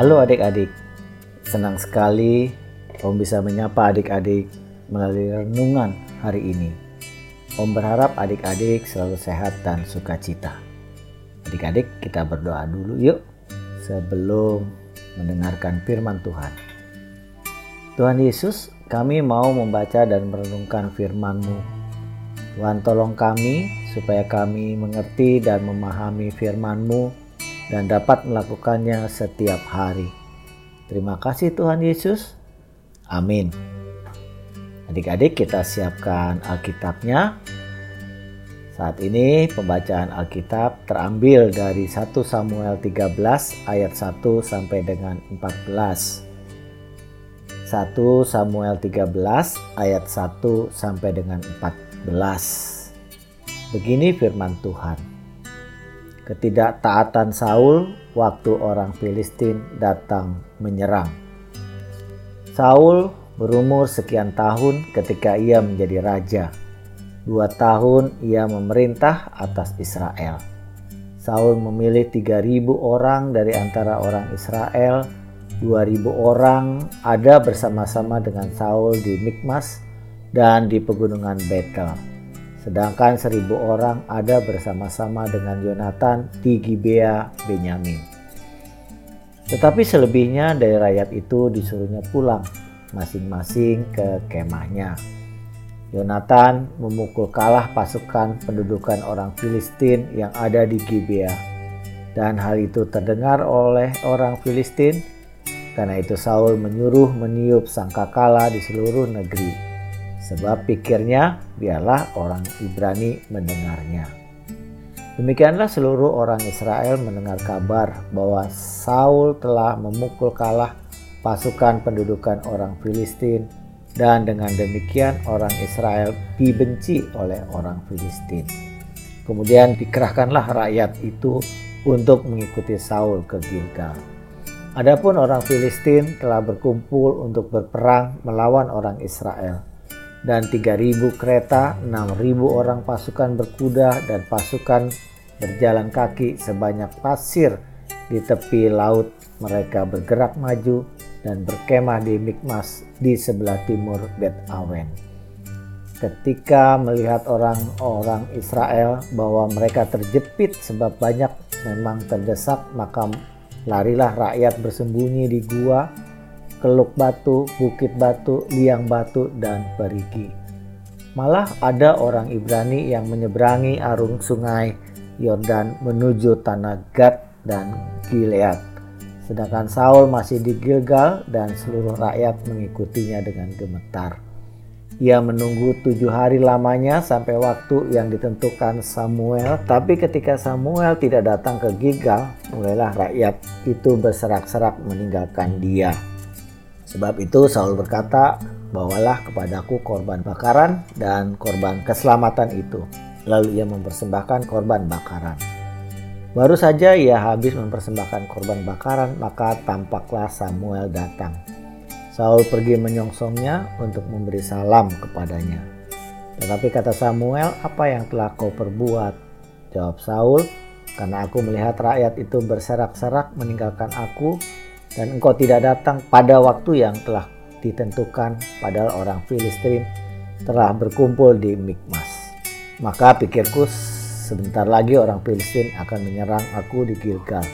Halo adik-adik, senang sekali Om bisa menyapa adik-adik melalui renungan hari ini. Om berharap adik-adik selalu sehat dan sukacita. Adik-adik kita berdoa dulu yuk sebelum mendengarkan firman Tuhan. Tuhan Yesus, kami mau membaca dan merenungkan firman-Mu. Tuhan tolong kami supaya kami mengerti dan memahami firman-Mu dan dapat melakukannya setiap hari. Terima kasih Tuhan Yesus. Amin. Adik-adik kita siapkan Alkitabnya. Saat ini pembacaan Alkitab terambil dari 1 Samuel 13 ayat 1 sampai dengan 14. 1 Samuel 13 ayat 1 sampai dengan 14. Begini firman Tuhan ketidaktaatan Saul waktu orang Filistin datang menyerang. Saul berumur sekian tahun ketika ia menjadi raja. Dua tahun ia memerintah atas Israel. Saul memilih 3.000 orang dari antara orang Israel. 2.000 orang ada bersama-sama dengan Saul di Mikmas dan di pegunungan Betel sedangkan seribu orang ada bersama-sama dengan Yonatan di Gibea Benyamin. Tetapi selebihnya dari rakyat itu disuruhnya pulang masing-masing ke kemahnya. Yonatan memukul kalah pasukan pendudukan orang Filistin yang ada di Gibea. Dan hal itu terdengar oleh orang Filistin. Karena itu Saul menyuruh meniup sangkakala di seluruh negeri sebab pikirnya biarlah orang Ibrani mendengarnya. Demikianlah seluruh orang Israel mendengar kabar bahwa Saul telah memukul kalah pasukan pendudukan orang Filistin dan dengan demikian orang Israel dibenci oleh orang Filistin. Kemudian dikerahkanlah rakyat itu untuk mengikuti Saul ke Gilgal. Adapun orang Filistin telah berkumpul untuk berperang melawan orang Israel dan 3.000 kereta, 6.000 orang pasukan berkuda dan pasukan berjalan kaki sebanyak pasir di tepi laut. Mereka bergerak maju dan berkemah di Mikmas di sebelah timur Bet Awen. Ketika melihat orang-orang Israel bahwa mereka terjepit sebab banyak memang terdesak, maka larilah rakyat bersembunyi di gua Keluk Batu, Bukit Batu, Liang Batu, dan Perigi. Malah ada orang Ibrani yang menyeberangi arung sungai Yordan menuju tanah Gad dan Gilead. Sedangkan Saul masih di Gilgal dan seluruh rakyat mengikutinya dengan gemetar. Ia menunggu tujuh hari lamanya sampai waktu yang ditentukan Samuel. Tapi ketika Samuel tidak datang ke Gilgal, mulailah rakyat itu berserak-serak meninggalkan dia. Sebab itu Saul berkata, bawalah kepadaku korban bakaran dan korban keselamatan itu. Lalu ia mempersembahkan korban bakaran. Baru saja ia habis mempersembahkan korban bakaran, maka tampaklah Samuel datang. Saul pergi menyongsongnya untuk memberi salam kepadanya. Tetapi kata Samuel, apa yang telah kau perbuat? Jawab Saul, karena aku melihat rakyat itu berserak-serak meninggalkan aku dan engkau tidak datang pada waktu yang telah ditentukan padahal orang Filistin telah berkumpul di Mikmas. Maka pikirku sebentar lagi orang Filistin akan menyerang aku di Gilgal.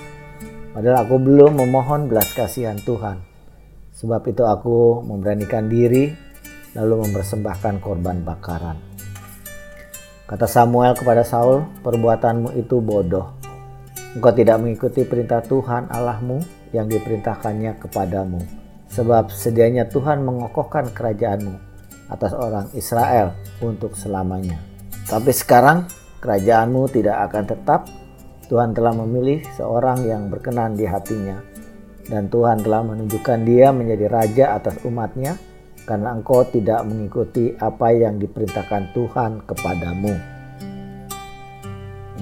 Padahal aku belum memohon belas kasihan Tuhan. Sebab itu aku memberanikan diri lalu mempersembahkan korban bakaran. Kata Samuel kepada Saul, perbuatanmu itu bodoh. Engkau tidak mengikuti perintah Tuhan Allahmu yang diperintahkannya kepadamu. Sebab sedianya Tuhan mengokohkan kerajaanmu atas orang Israel untuk selamanya. Tapi sekarang kerajaanmu tidak akan tetap. Tuhan telah memilih seorang yang berkenan di hatinya. Dan Tuhan telah menunjukkan dia menjadi raja atas umatnya karena engkau tidak mengikuti apa yang diperintahkan Tuhan kepadamu.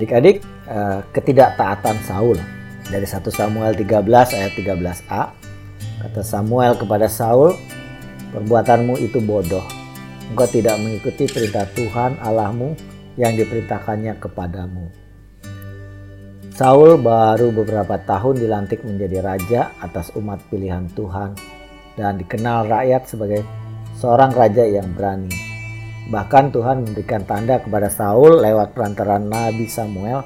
Adik-adik, eh, ketidaktaatan Saul dari 1 Samuel 13 ayat 13a. Kata Samuel kepada Saul, perbuatanmu itu bodoh. Engkau tidak mengikuti perintah Tuhan Allahmu yang diperintahkannya kepadamu. Saul baru beberapa tahun dilantik menjadi raja atas umat pilihan Tuhan dan dikenal rakyat sebagai seorang raja yang berani. Bahkan Tuhan memberikan tanda kepada Saul lewat perantaran Nabi Samuel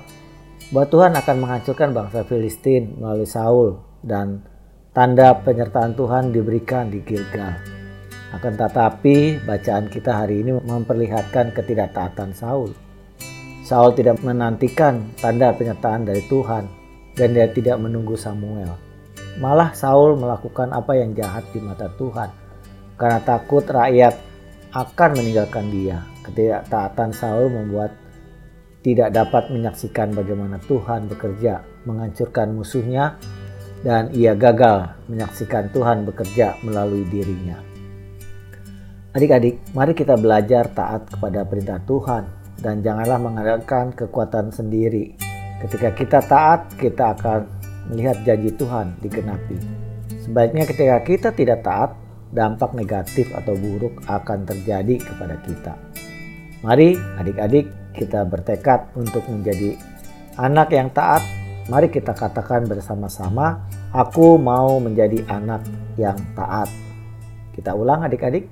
bahwa Tuhan akan menghancurkan bangsa Filistin melalui Saul dan tanda penyertaan Tuhan diberikan di Gilgal. Akan tetapi bacaan kita hari ini memperlihatkan ketidaktaatan Saul. Saul tidak menantikan tanda penyertaan dari Tuhan dan dia tidak menunggu Samuel. Malah Saul melakukan apa yang jahat di mata Tuhan karena takut rakyat akan meninggalkan dia. Ketidaktaatan Saul membuat tidak dapat menyaksikan bagaimana Tuhan bekerja menghancurkan musuhnya dan ia gagal menyaksikan Tuhan bekerja melalui dirinya. Adik-adik, mari kita belajar taat kepada perintah Tuhan dan janganlah mengandalkan kekuatan sendiri. Ketika kita taat, kita akan melihat janji Tuhan digenapi. Sebaiknya ketika kita tidak taat, dampak negatif atau buruk akan terjadi kepada kita. Mari adik-adik kita bertekad untuk menjadi anak yang taat. Mari kita katakan bersama-sama, aku mau menjadi anak yang taat. Kita ulang adik-adik,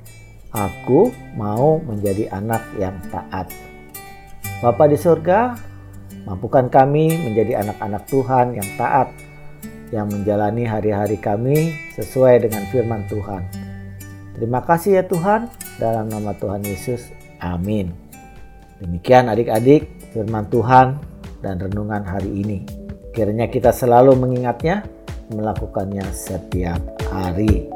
aku mau menjadi anak yang taat. Bapa di surga, mampukan kami menjadi anak-anak Tuhan yang taat, yang menjalani hari-hari kami sesuai dengan firman Tuhan. Terima kasih ya Tuhan, dalam nama Tuhan Yesus, amin. Demikian adik-adik firman Tuhan dan renungan hari ini. Kiranya kita selalu mengingatnya, melakukannya setiap hari.